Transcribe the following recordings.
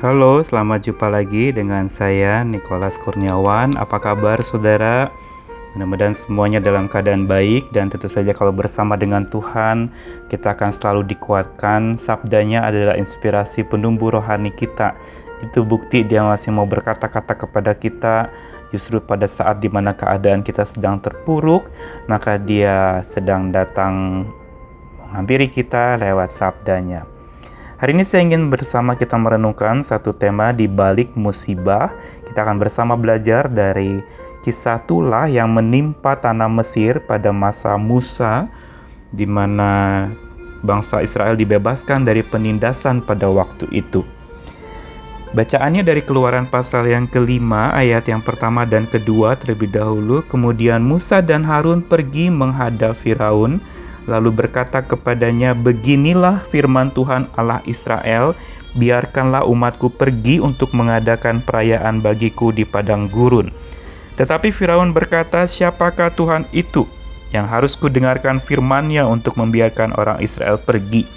Halo, selamat jumpa lagi dengan saya Nicholas Kurniawan. Apa kabar saudara? Mudah-mudahan semuanya dalam keadaan baik dan tentu saja kalau bersama dengan Tuhan kita akan selalu dikuatkan. Sabdanya adalah inspirasi penumbuh rohani kita. Itu bukti dia masih mau berkata-kata kepada kita justru pada saat di mana keadaan kita sedang terpuruk maka dia sedang datang menghampiri kita lewat sabdanya. Hari ini saya ingin bersama kita merenungkan satu tema di balik musibah. Kita akan bersama belajar dari kisah tulah yang menimpa tanah Mesir pada masa Musa di mana bangsa Israel dibebaskan dari penindasan pada waktu itu. Bacaannya dari keluaran pasal yang kelima ayat yang pertama dan kedua terlebih dahulu. Kemudian Musa dan Harun pergi menghadap Firaun lalu berkata kepadanya, "Beginilah firman Tuhan Allah Israel: Biarkanlah umatku pergi untuk mengadakan perayaan bagiku di padang gurun." Tetapi Firaun berkata, "Siapakah Tuhan itu yang harus kudengarkan firman-Nya untuk membiarkan orang Israel pergi?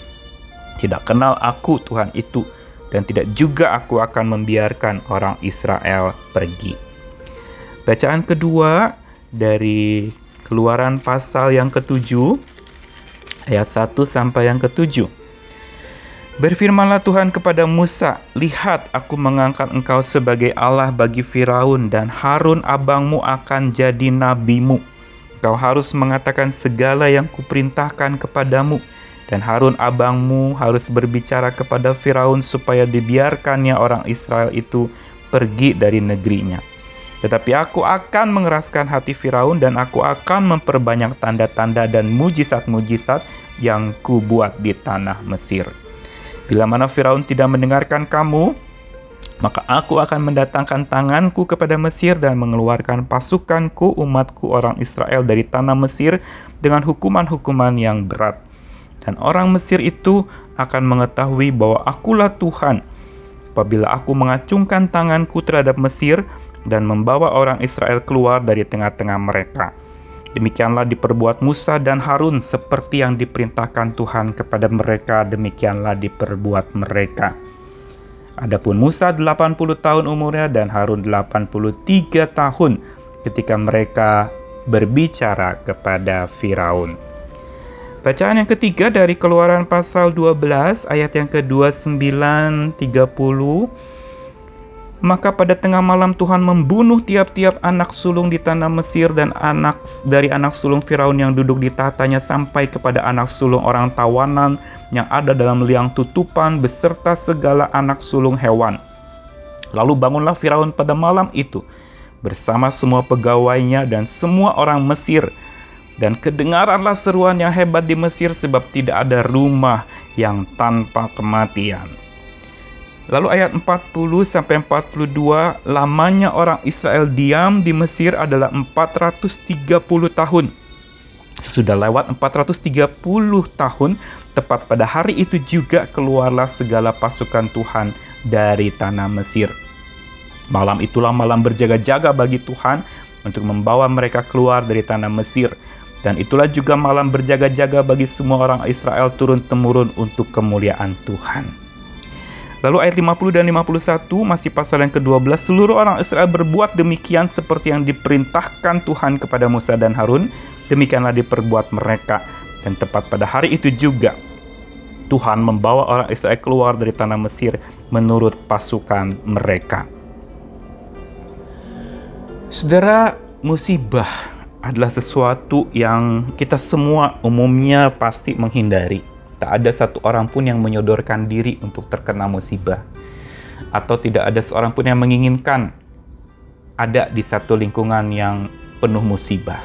Tidak kenal aku Tuhan itu, dan tidak juga aku akan membiarkan orang Israel pergi." Bacaan kedua dari Keluaran pasal yang ketujuh ayat 1 sampai yang ketujuh. Berfirmanlah Tuhan kepada Musa, Lihat, aku mengangkat engkau sebagai Allah bagi Firaun dan Harun abangmu akan jadi nabimu. Kau harus mengatakan segala yang kuperintahkan kepadamu, dan Harun abangmu harus berbicara kepada Firaun supaya dibiarkannya orang Israel itu pergi dari negerinya. Tetapi aku akan mengeraskan hati Firaun dan aku akan memperbanyak tanda-tanda dan mujizat-mujizat yang kubuat di tanah Mesir. Bila mana Firaun tidak mendengarkan kamu, maka aku akan mendatangkan tanganku kepada Mesir dan mengeluarkan pasukanku umatku orang Israel dari tanah Mesir dengan hukuman-hukuman yang berat. Dan orang Mesir itu akan mengetahui bahwa akulah Tuhan apabila aku mengacungkan tanganku terhadap Mesir dan membawa orang Israel keluar dari tengah-tengah mereka. Demikianlah diperbuat Musa dan Harun seperti yang diperintahkan Tuhan kepada mereka, demikianlah diperbuat mereka. Adapun Musa 80 tahun umurnya dan Harun 83 tahun ketika mereka berbicara kepada Firaun. Bacaan yang ketiga dari Keluaran pasal 12 ayat yang ke-29 30 maka pada tengah malam Tuhan membunuh tiap-tiap anak sulung di tanah Mesir dan anak dari anak sulung Firaun yang duduk di tahtanya sampai kepada anak sulung orang tawanan yang ada dalam liang tutupan beserta segala anak sulung hewan. Lalu bangunlah Firaun pada malam itu bersama semua pegawainya dan semua orang Mesir dan kedengaranlah seruan yang hebat di Mesir sebab tidak ada rumah yang tanpa kematian. Lalu ayat 40 sampai 42, lamanya orang Israel diam di Mesir adalah 430 tahun. Sesudah lewat 430 tahun, tepat pada hari itu juga keluarlah segala pasukan Tuhan dari tanah Mesir. Malam itulah malam berjaga-jaga bagi Tuhan untuk membawa mereka keluar dari tanah Mesir. Dan itulah juga malam berjaga-jaga bagi semua orang Israel turun-temurun untuk kemuliaan Tuhan. Lalu ayat 50 dan 51 masih pasal yang ke-12 seluruh orang Israel berbuat demikian seperti yang diperintahkan Tuhan kepada Musa dan Harun. Demikianlah diperbuat mereka. Dan tepat pada hari itu juga Tuhan membawa orang Israel keluar dari tanah Mesir menurut pasukan mereka. Saudara, musibah adalah sesuatu yang kita semua umumnya pasti menghindari Tak ada satu orang pun yang menyodorkan diri untuk terkena musibah. Atau tidak ada seorang pun yang menginginkan ada di satu lingkungan yang penuh musibah.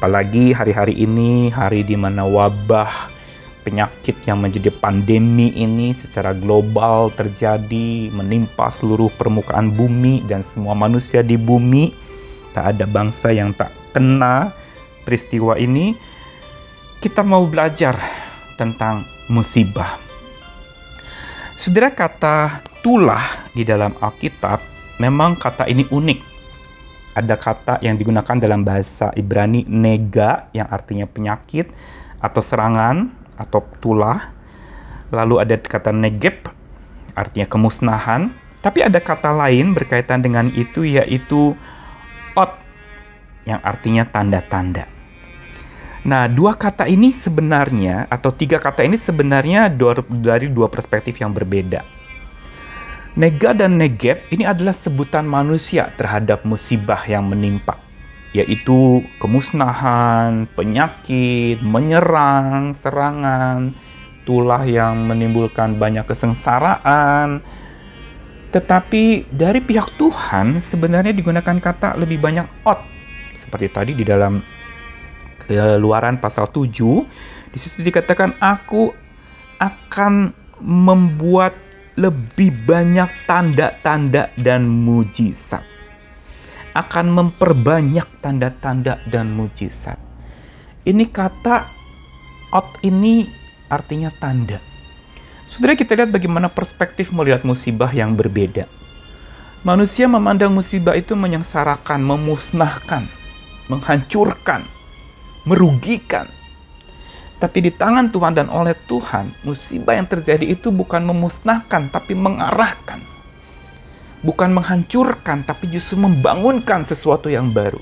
Apalagi hari-hari ini, hari di mana wabah penyakit yang menjadi pandemi ini secara global terjadi, menimpa seluruh permukaan bumi dan semua manusia di bumi. Tak ada bangsa yang tak kena peristiwa ini. Kita mau belajar tentang musibah. Saudara kata tulah di dalam Alkitab memang kata ini unik. Ada kata yang digunakan dalam bahasa Ibrani nega yang artinya penyakit atau serangan atau tulah. Lalu ada kata negep artinya kemusnahan, tapi ada kata lain berkaitan dengan itu yaitu ot yang artinya tanda-tanda. Nah, dua kata ini sebenarnya atau tiga kata ini sebenarnya dari dua perspektif yang berbeda. Nega dan negeb ini adalah sebutan manusia terhadap musibah yang menimpa, yaitu kemusnahan, penyakit, menyerang, serangan, tulah yang menimbulkan banyak kesengsaraan. Tetapi dari pihak Tuhan sebenarnya digunakan kata lebih banyak ot. Seperti tadi di dalam Keluaran pasal 7 di situ dikatakan aku akan membuat lebih banyak tanda-tanda dan mujizat. Akan memperbanyak tanda-tanda dan mujizat. Ini kata ot ini artinya tanda. Saudara kita lihat bagaimana perspektif melihat musibah yang berbeda. Manusia memandang musibah itu menyengsarakan, memusnahkan, menghancurkan, merugikan. Tapi di tangan Tuhan dan oleh Tuhan, musibah yang terjadi itu bukan memusnahkan, tapi mengarahkan. Bukan menghancurkan, tapi justru membangunkan sesuatu yang baru.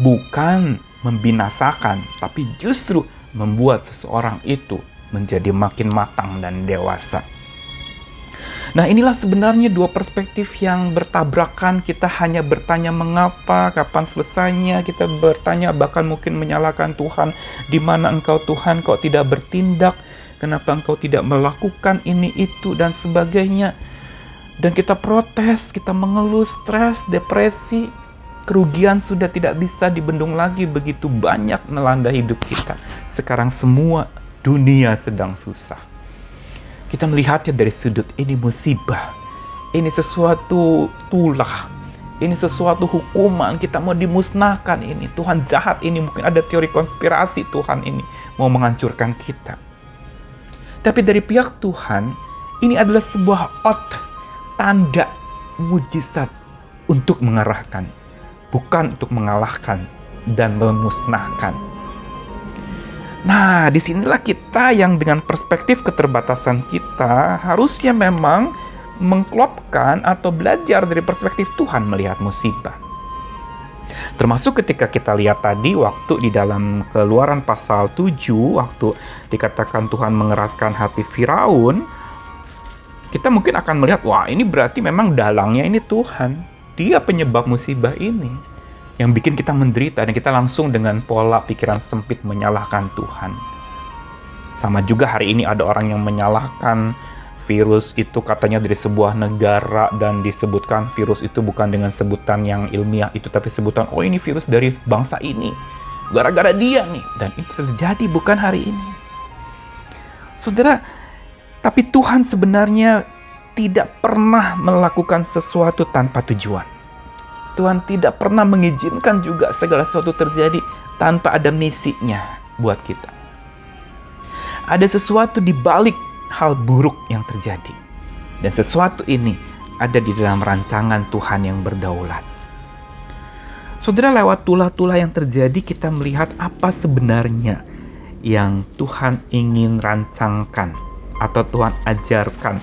Bukan membinasakan, tapi justru membuat seseorang itu menjadi makin matang dan dewasa. Nah, inilah sebenarnya dua perspektif yang bertabrakan. Kita hanya bertanya mengapa, kapan selesainya. Kita bertanya bahkan mungkin menyalahkan Tuhan, di mana Engkau Tuhan kok tidak bertindak? Kenapa Engkau tidak melakukan ini itu dan sebagainya? Dan kita protes, kita mengeluh, stres, depresi, kerugian sudah tidak bisa dibendung lagi begitu banyak melanda hidup kita. Sekarang semua dunia sedang susah kita melihatnya dari sudut ini musibah. Ini sesuatu tulah. Ini sesuatu hukuman. Kita mau dimusnahkan ini. Tuhan jahat ini. Mungkin ada teori konspirasi Tuhan ini. Mau menghancurkan kita. Tapi dari pihak Tuhan, ini adalah sebuah ot, tanda, mujizat untuk mengarahkan. Bukan untuk mengalahkan dan memusnahkan Nah, di sinilah kita yang dengan perspektif keterbatasan kita harusnya memang mengklopkan atau belajar dari perspektif Tuhan melihat musibah. Termasuk ketika kita lihat tadi waktu di dalam keluaran pasal 7, waktu dikatakan Tuhan mengeraskan hati Firaun, kita mungkin akan melihat, wah ini berarti memang dalangnya ini Tuhan. Dia penyebab musibah ini yang bikin kita menderita dan kita langsung dengan pola pikiran sempit menyalahkan Tuhan. Sama juga hari ini ada orang yang menyalahkan virus itu katanya dari sebuah negara dan disebutkan virus itu bukan dengan sebutan yang ilmiah itu tapi sebutan oh ini virus dari bangsa ini. Gara-gara dia nih dan itu terjadi bukan hari ini. Saudara, tapi Tuhan sebenarnya tidak pernah melakukan sesuatu tanpa tujuan. Tuhan tidak pernah mengizinkan juga segala sesuatu terjadi tanpa ada misinya buat kita. Ada sesuatu di balik hal buruk yang terjadi. Dan sesuatu ini ada di dalam rancangan Tuhan yang berdaulat. Saudara lewat tulah-tulah yang terjadi kita melihat apa sebenarnya yang Tuhan ingin rancangkan atau Tuhan ajarkan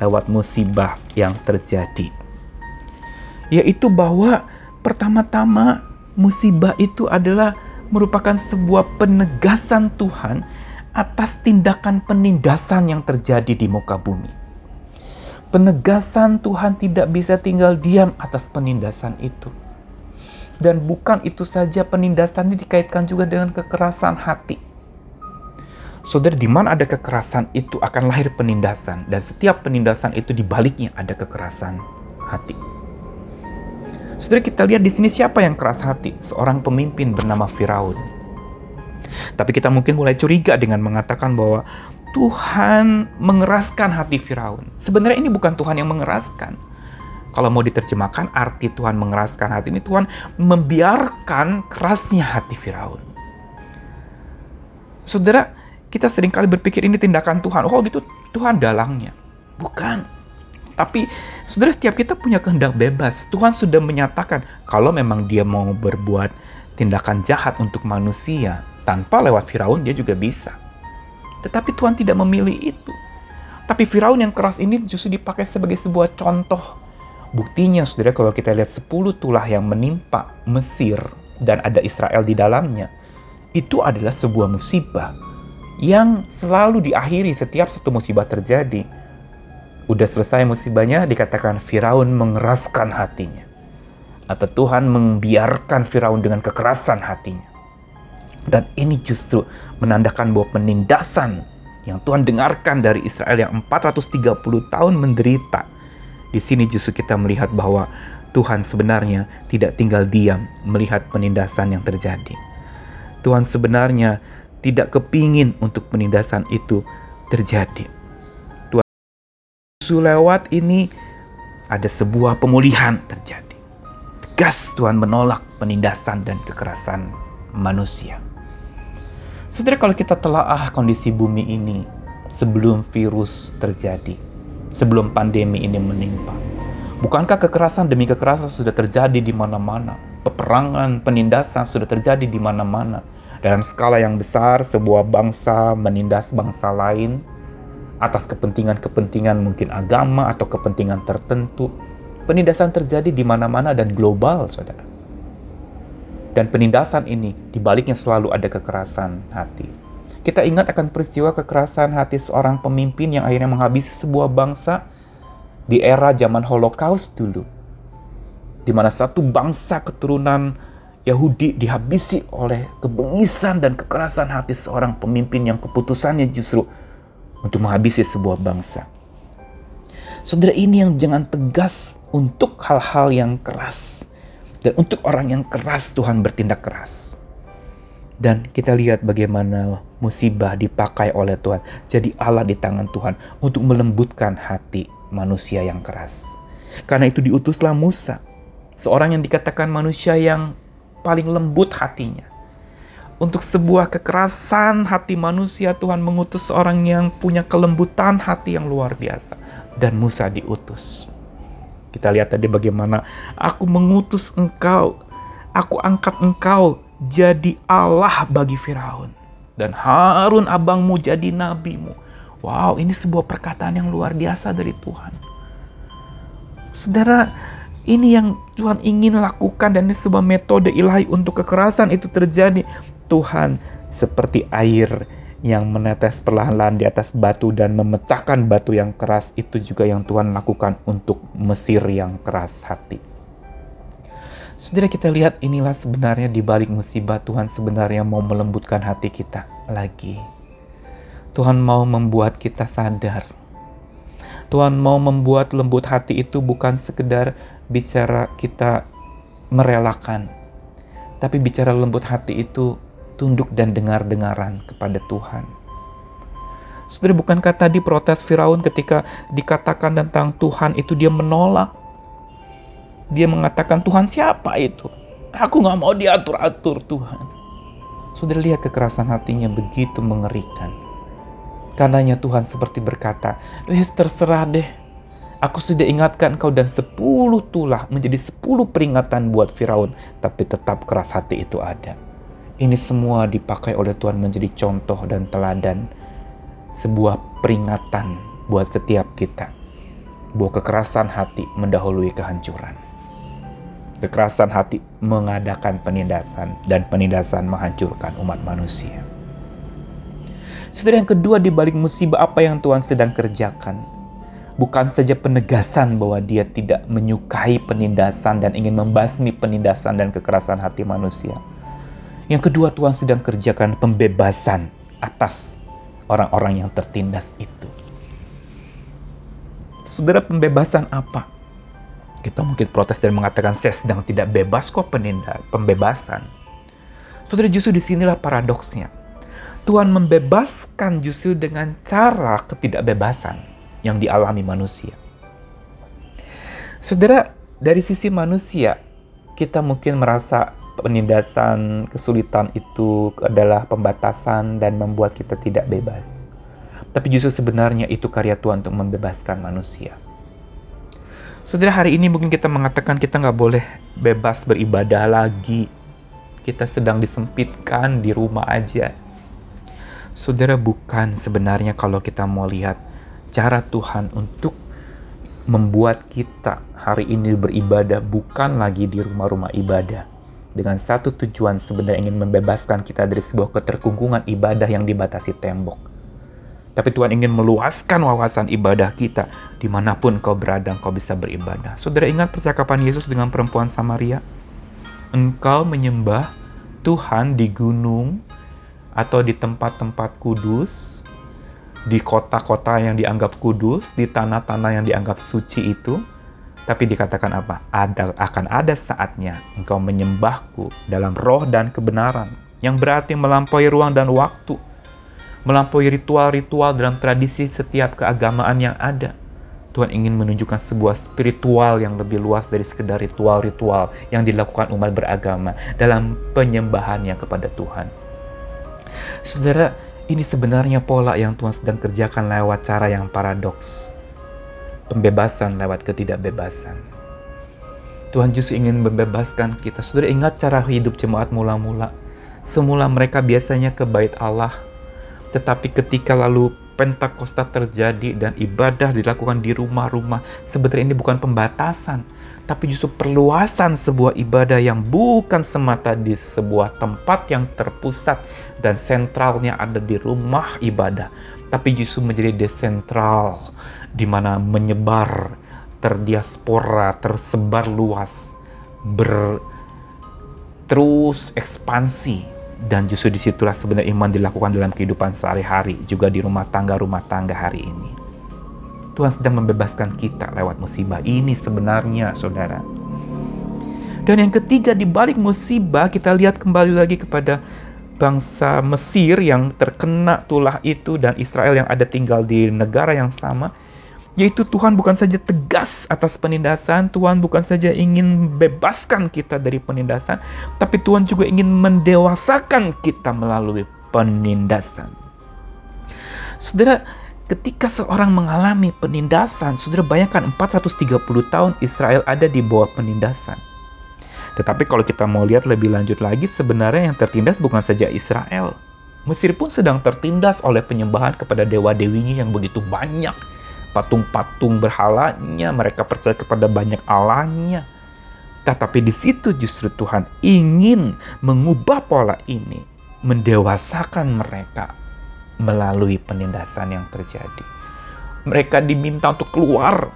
lewat musibah yang terjadi yaitu bahwa pertama-tama musibah itu adalah merupakan sebuah penegasan Tuhan atas tindakan penindasan yang terjadi di muka bumi. Penegasan Tuhan tidak bisa tinggal diam atas penindasan itu. Dan bukan itu saja penindasan ini dikaitkan juga dengan kekerasan hati. Saudara, di mana ada kekerasan itu akan lahir penindasan dan setiap penindasan itu dibaliknya ada kekerasan hati. Saudara kita lihat di sini siapa yang keras hati? Seorang pemimpin bernama Firaun. Tapi kita mungkin mulai curiga dengan mengatakan bahwa Tuhan mengeraskan hati Firaun. Sebenarnya ini bukan Tuhan yang mengeraskan. Kalau mau diterjemahkan arti Tuhan mengeraskan hati ini Tuhan membiarkan kerasnya hati Firaun. Saudara, kita sering kali berpikir ini tindakan Tuhan. Oh gitu, Tuhan dalangnya. Bukan. Tapi saudara setiap kita punya kehendak bebas. Tuhan sudah menyatakan kalau memang dia mau berbuat tindakan jahat untuk manusia tanpa lewat Firaun dia juga bisa. Tetapi Tuhan tidak memilih itu. Tapi Firaun yang keras ini justru dipakai sebagai sebuah contoh. Buktinya, saudara, kalau kita lihat 10 tulah yang menimpa Mesir dan ada Israel di dalamnya, itu adalah sebuah musibah yang selalu diakhiri setiap satu musibah terjadi. Udah selesai musibahnya, dikatakan Firaun mengeraskan hatinya. Atau Tuhan membiarkan Firaun dengan kekerasan hatinya. Dan ini justru menandakan bahwa penindasan yang Tuhan dengarkan dari Israel yang 430 tahun menderita. Di sini justru kita melihat bahwa Tuhan sebenarnya tidak tinggal diam melihat penindasan yang terjadi. Tuhan sebenarnya tidak kepingin untuk penindasan itu terjadi. Justru lewat ini ada sebuah pemulihan terjadi. Tegas Tuhan menolak penindasan dan kekerasan manusia. Saudara kalau kita telaah kondisi bumi ini sebelum virus terjadi, sebelum pandemi ini menimpa. Bukankah kekerasan demi kekerasan sudah terjadi di mana-mana? Peperangan, penindasan sudah terjadi di mana-mana. Dalam skala yang besar, sebuah bangsa menindas bangsa lain atas kepentingan-kepentingan mungkin agama atau kepentingan tertentu. Penindasan terjadi di mana-mana dan global, saudara. Dan penindasan ini dibaliknya selalu ada kekerasan hati. Kita ingat akan peristiwa kekerasan hati seorang pemimpin yang akhirnya menghabisi sebuah bangsa di era zaman Holocaust dulu. Di mana satu bangsa keturunan Yahudi dihabisi oleh kebengisan dan kekerasan hati seorang pemimpin yang keputusannya justru untuk menghabisi sebuah bangsa. Saudara ini yang jangan tegas untuk hal-hal yang keras dan untuk orang yang keras Tuhan bertindak keras. Dan kita lihat bagaimana musibah dipakai oleh Tuhan. Jadi Allah di tangan Tuhan untuk melembutkan hati manusia yang keras. Karena itu diutuslah Musa. Seorang yang dikatakan manusia yang paling lembut hatinya. Untuk sebuah kekerasan hati manusia Tuhan mengutus seorang yang punya kelembutan hati yang luar biasa. Dan Musa diutus. Kita lihat tadi bagaimana aku mengutus engkau, aku angkat engkau jadi Allah bagi Firaun dan Harun abangmu jadi nabimu. Wow, ini sebuah perkataan yang luar biasa dari Tuhan. Saudara, ini yang Tuhan ingin lakukan dan ini sebuah metode ilahi untuk kekerasan itu terjadi. Tuhan seperti air yang menetes perlahan-lahan di atas batu dan memecahkan batu yang keras itu juga yang Tuhan lakukan untuk Mesir yang keras hati. Saudara kita lihat inilah sebenarnya di balik musibah Tuhan sebenarnya mau melembutkan hati kita lagi. Tuhan mau membuat kita sadar. Tuhan mau membuat lembut hati itu bukan sekedar bicara kita merelakan. Tapi bicara lembut hati itu tunduk dan dengar-dengaran kepada Tuhan. Saudara, bukankah tadi protes Firaun ketika dikatakan tentang Tuhan itu dia menolak? Dia mengatakan, Tuhan siapa itu? Aku nggak mau diatur-atur Tuhan. Saudara lihat kekerasan hatinya begitu mengerikan. Karenanya Tuhan seperti berkata, Wes terserah deh. Aku sudah ingatkan kau dan sepuluh tulah menjadi sepuluh peringatan buat Firaun. Tapi tetap keras hati itu ada. Ini semua dipakai oleh Tuhan menjadi contoh dan teladan, sebuah peringatan buat setiap kita bahwa kekerasan hati mendahului kehancuran. Kekerasan hati mengadakan penindasan dan penindasan menghancurkan umat manusia. Saudara yang kedua di balik musibah apa yang Tuhan sedang kerjakan? Bukan saja penegasan bahwa dia tidak menyukai penindasan dan ingin membasmi penindasan dan kekerasan hati manusia yang kedua, Tuhan sedang kerjakan pembebasan atas orang-orang yang tertindas itu. Saudara, pembebasan apa? Kita mungkin protes dan mengatakan saya sedang tidak bebas kok penindak, pembebasan. Saudara, justru di sinilah paradoksnya. Tuhan membebaskan justru dengan cara ketidakbebasan yang dialami manusia. Saudara, dari sisi manusia, kita mungkin merasa penindasan kesulitan itu adalah pembatasan dan membuat kita tidak bebas. Tapi justru sebenarnya itu karya Tuhan untuk membebaskan manusia. Saudara hari ini mungkin kita mengatakan kita nggak boleh bebas beribadah lagi. Kita sedang disempitkan di rumah aja. Saudara bukan sebenarnya kalau kita mau lihat cara Tuhan untuk membuat kita hari ini beribadah bukan lagi di rumah-rumah ibadah dengan satu tujuan sebenarnya ingin membebaskan kita dari sebuah keterkungkungan ibadah yang dibatasi tembok. Tapi Tuhan ingin meluaskan wawasan ibadah kita di mana pun kau berada, kau bisa beribadah. Saudara ingat percakapan Yesus dengan perempuan Samaria? Engkau menyembah Tuhan di gunung atau di tempat-tempat kudus, di kota-kota yang dianggap kudus, di tanah-tanah yang dianggap suci itu, tapi dikatakan apa? Ada akan ada saatnya engkau menyembahku dalam roh dan kebenaran, yang berarti melampaui ruang dan waktu, melampaui ritual-ritual dalam tradisi setiap keagamaan yang ada. Tuhan ingin menunjukkan sebuah spiritual yang lebih luas dari sekedar ritual-ritual yang dilakukan umat beragama dalam penyembahannya kepada Tuhan. Saudara, ini sebenarnya pola yang Tuhan sedang kerjakan lewat cara yang paradoks pembebasan lewat ketidakbebasan. Tuhan justru ingin membebaskan kita. Sudah ingat cara hidup jemaat mula-mula? Semula mereka biasanya ke bait Allah, tetapi ketika lalu Pentakosta terjadi dan ibadah dilakukan di rumah-rumah, sebenarnya ini bukan pembatasan, tapi justru perluasan sebuah ibadah yang bukan semata di sebuah tempat yang terpusat dan sentralnya ada di rumah ibadah, tapi justru menjadi desentral di mana menyebar, terdiaspora, tersebar luas, ber terus ekspansi dan justru di situlah sebenarnya iman dilakukan dalam kehidupan sehari-hari juga di rumah tangga-rumah tangga hari ini. Tuhan sedang membebaskan kita lewat musibah ini sebenarnya saudara. Dan yang ketiga di balik musibah kita lihat kembali lagi kepada bangsa Mesir yang terkena tulah itu dan Israel yang ada tinggal di negara yang sama yaitu Tuhan bukan saja tegas atas penindasan, Tuhan bukan saja ingin bebaskan kita dari penindasan, tapi Tuhan juga ingin mendewasakan kita melalui penindasan. Saudara, ketika seorang mengalami penindasan, saudara bayangkan 430 tahun Israel ada di bawah penindasan. Tetapi kalau kita mau lihat lebih lanjut lagi, sebenarnya yang tertindas bukan saja Israel. Mesir pun sedang tertindas oleh penyembahan kepada dewa-dewinya yang begitu banyak patung-patung berhalanya, mereka percaya kepada banyak allahnya. Tetapi di situ justru Tuhan ingin mengubah pola ini, mendewasakan mereka melalui penindasan yang terjadi. Mereka diminta untuk keluar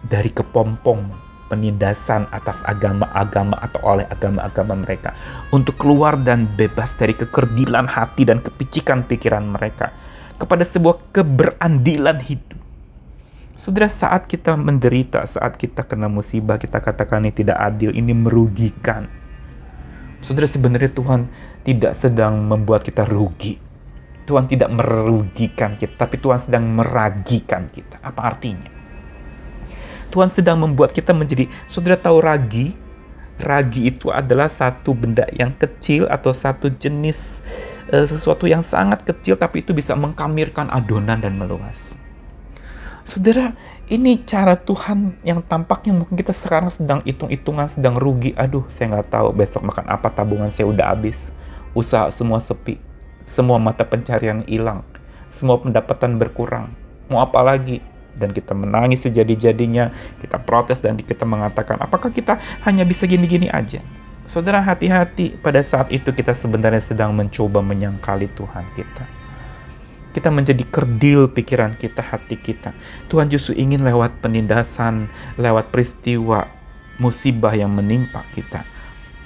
dari kepompong penindasan atas agama-agama atau oleh agama-agama mereka untuk keluar dan bebas dari kekerdilan hati dan kepicikan pikiran mereka kepada sebuah keberandilan hidup. Saudara, saat kita menderita, saat kita kena musibah, kita katakan ini tidak adil, ini merugikan. Saudara, sebenarnya Tuhan tidak sedang membuat kita rugi. Tuhan tidak merugikan kita, tapi Tuhan sedang meragikan kita. Apa artinya? Tuhan sedang membuat kita menjadi, saudara tahu ragi? Ragi itu adalah satu benda yang kecil atau satu jenis uh, sesuatu yang sangat kecil tapi itu bisa mengkamirkan adonan dan meluas. Saudara, ini cara Tuhan yang tampaknya mungkin kita sekarang sedang hitung-hitungan, sedang rugi. Aduh, saya nggak tahu besok makan apa, tabungan saya udah habis. Usaha semua sepi, semua mata pencarian hilang, semua pendapatan berkurang. Mau apa lagi? Dan kita menangis sejadi-jadinya, kita protes dan kita mengatakan, apakah kita hanya bisa gini-gini aja? Saudara hati-hati pada saat itu kita sebenarnya sedang mencoba menyangkali Tuhan kita. Kita menjadi kerdil pikiran kita, hati kita. Tuhan justru ingin lewat penindasan, lewat peristiwa musibah yang menimpa kita.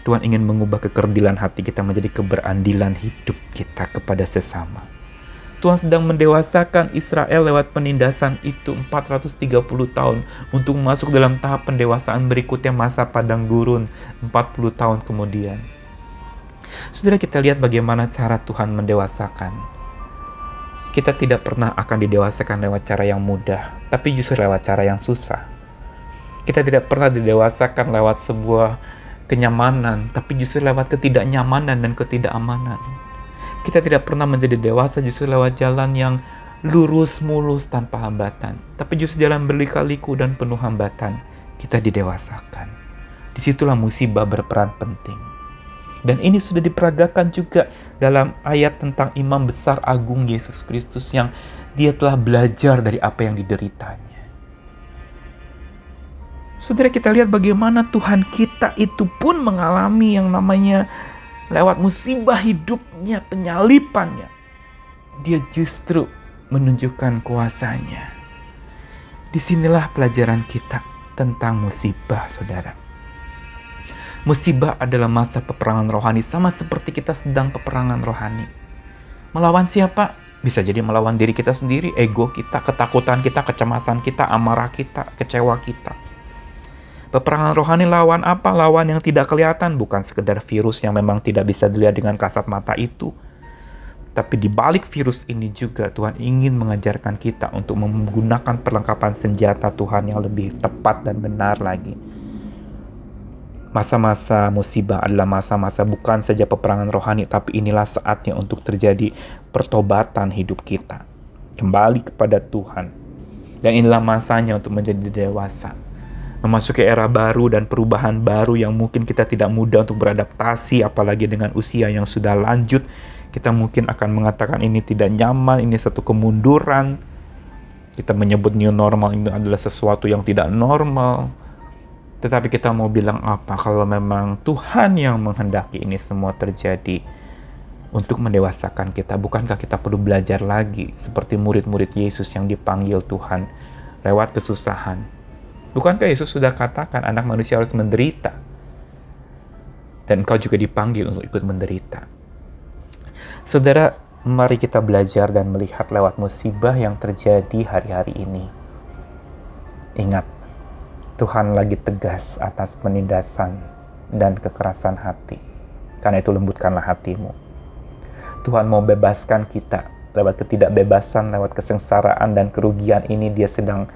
Tuhan ingin mengubah kekerdilan hati kita menjadi keberandilan hidup kita kepada sesama. Tuhan sedang mendewasakan Israel lewat penindasan itu 430 tahun untuk masuk dalam tahap pendewasaan berikutnya masa padang gurun 40 tahun kemudian. Saudara kita lihat bagaimana cara Tuhan mendewasakan. Kita tidak pernah akan didewasakan lewat cara yang mudah, tapi justru lewat cara yang susah. Kita tidak pernah didewasakan lewat sebuah kenyamanan, tapi justru lewat ketidaknyamanan dan ketidakamanan. Kita tidak pernah menjadi dewasa justru lewat jalan yang lurus mulus tanpa hambatan. Tapi justru jalan berlika-liku dan penuh hambatan. Kita didewasakan. Di situlah musibah berperan penting. Dan ini sudah diperagakan juga dalam ayat tentang imam besar agung Yesus Kristus yang dia telah belajar dari apa yang dideritanya. Saudara kita lihat bagaimana Tuhan kita itu pun mengalami yang namanya lewat musibah hidupnya, penyalipannya. Dia justru menunjukkan kuasanya. Di sinilah pelajaran kita tentang musibah, saudara. Musibah adalah masa peperangan rohani, sama seperti kita sedang peperangan rohani. Melawan siapa? Bisa jadi melawan diri kita sendiri, ego kita, ketakutan kita, kecemasan kita, amarah kita, kecewa kita. Peperangan rohani lawan apa? Lawan yang tidak kelihatan, bukan sekedar virus yang memang tidak bisa dilihat dengan kasat mata itu. Tapi di balik virus ini juga Tuhan ingin mengajarkan kita untuk menggunakan perlengkapan senjata Tuhan yang lebih tepat dan benar lagi Masa-masa musibah adalah masa-masa bukan saja peperangan rohani, tapi inilah saatnya untuk terjadi pertobatan hidup kita. Kembali kepada Tuhan. Dan inilah masanya untuk menjadi dewasa. Memasuki era baru dan perubahan baru yang mungkin kita tidak mudah untuk beradaptasi, apalagi dengan usia yang sudah lanjut. Kita mungkin akan mengatakan ini tidak nyaman, ini satu kemunduran. Kita menyebut new normal ini adalah sesuatu yang tidak normal tetapi kita mau bilang apa kalau memang Tuhan yang menghendaki ini semua terjadi untuk mendewasakan kita? Bukankah kita perlu belajar lagi seperti murid-murid Yesus yang dipanggil Tuhan lewat kesusahan? Bukankah Yesus sudah katakan anak manusia harus menderita? Dan engkau juga dipanggil untuk ikut menderita. Saudara, mari kita belajar dan melihat lewat musibah yang terjadi hari-hari ini. Ingat, Tuhan lagi tegas atas penindasan dan kekerasan hati. Karena itu lembutkanlah hatimu. Tuhan mau bebaskan kita lewat ketidakbebasan, lewat kesengsaraan dan kerugian ini dia sedang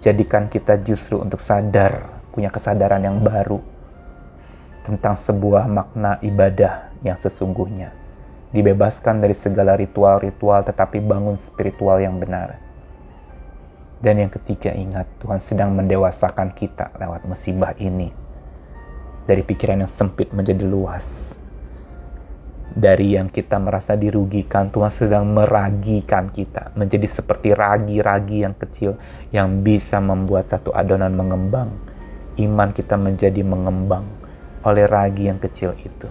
jadikan kita justru untuk sadar, punya kesadaran yang baru tentang sebuah makna ibadah yang sesungguhnya. Dibebaskan dari segala ritual-ritual tetapi bangun spiritual yang benar dan yang ketiga ingat Tuhan sedang mendewasakan kita lewat musibah ini. Dari pikiran yang sempit menjadi luas. Dari yang kita merasa dirugikan, Tuhan sedang meragikan kita. Menjadi seperti ragi-ragi yang kecil yang bisa membuat satu adonan mengembang. Iman kita menjadi mengembang oleh ragi yang kecil itu.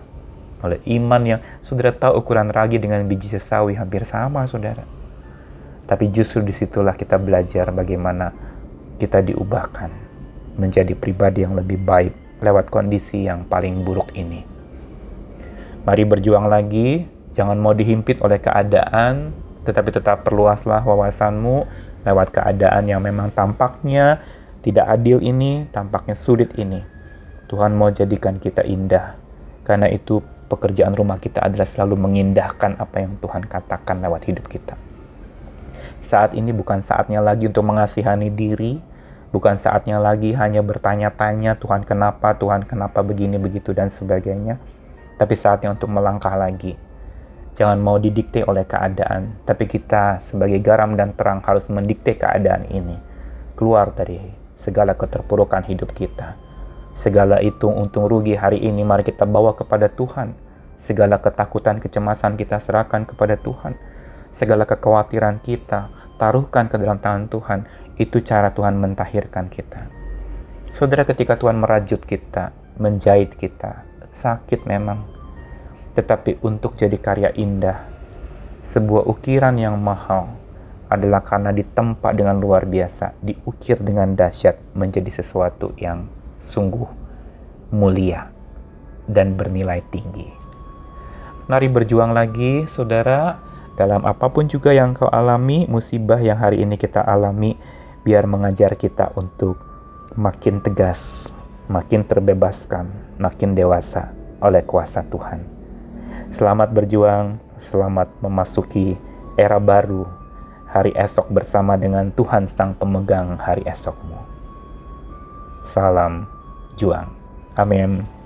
Oleh iman yang saudara tahu ukuran ragi dengan biji sesawi hampir sama saudara tapi justru di situlah kita belajar bagaimana kita diubahkan menjadi pribadi yang lebih baik lewat kondisi yang paling buruk ini. Mari berjuang lagi, jangan mau dihimpit oleh keadaan, tetapi tetap perluaslah wawasanmu lewat keadaan yang memang tampaknya tidak adil ini, tampaknya sulit ini. Tuhan mau jadikan kita indah. Karena itu pekerjaan rumah kita adalah selalu mengindahkan apa yang Tuhan katakan lewat hidup kita. Saat ini bukan saatnya lagi untuk mengasihani diri, bukan saatnya lagi hanya bertanya-tanya Tuhan kenapa, Tuhan kenapa begini, begitu, dan sebagainya. Tapi saatnya untuk melangkah lagi. Jangan mau didikte oleh keadaan, tapi kita sebagai garam dan terang harus mendikte keadaan ini. Keluar dari segala keterpurukan hidup kita. Segala itu untung rugi hari ini mari kita bawa kepada Tuhan. Segala ketakutan, kecemasan kita serahkan kepada Tuhan segala kekhawatiran kita, taruhkan ke dalam tangan Tuhan. Itu cara Tuhan mentahirkan kita. Saudara, ketika Tuhan merajut kita, menjahit kita, sakit memang. Tetapi untuk jadi karya indah, sebuah ukiran yang mahal adalah karena ditempa dengan luar biasa, diukir dengan dahsyat menjadi sesuatu yang sungguh mulia dan bernilai tinggi. Mari berjuang lagi, saudara dalam apa pun juga yang kau alami, musibah yang hari ini kita alami, biar mengajar kita untuk makin tegas, makin terbebaskan, makin dewasa oleh kuasa Tuhan. Selamat berjuang, selamat memasuki era baru, hari esok bersama dengan Tuhan Sang Pemegang hari esokmu. Salam juang. Amin.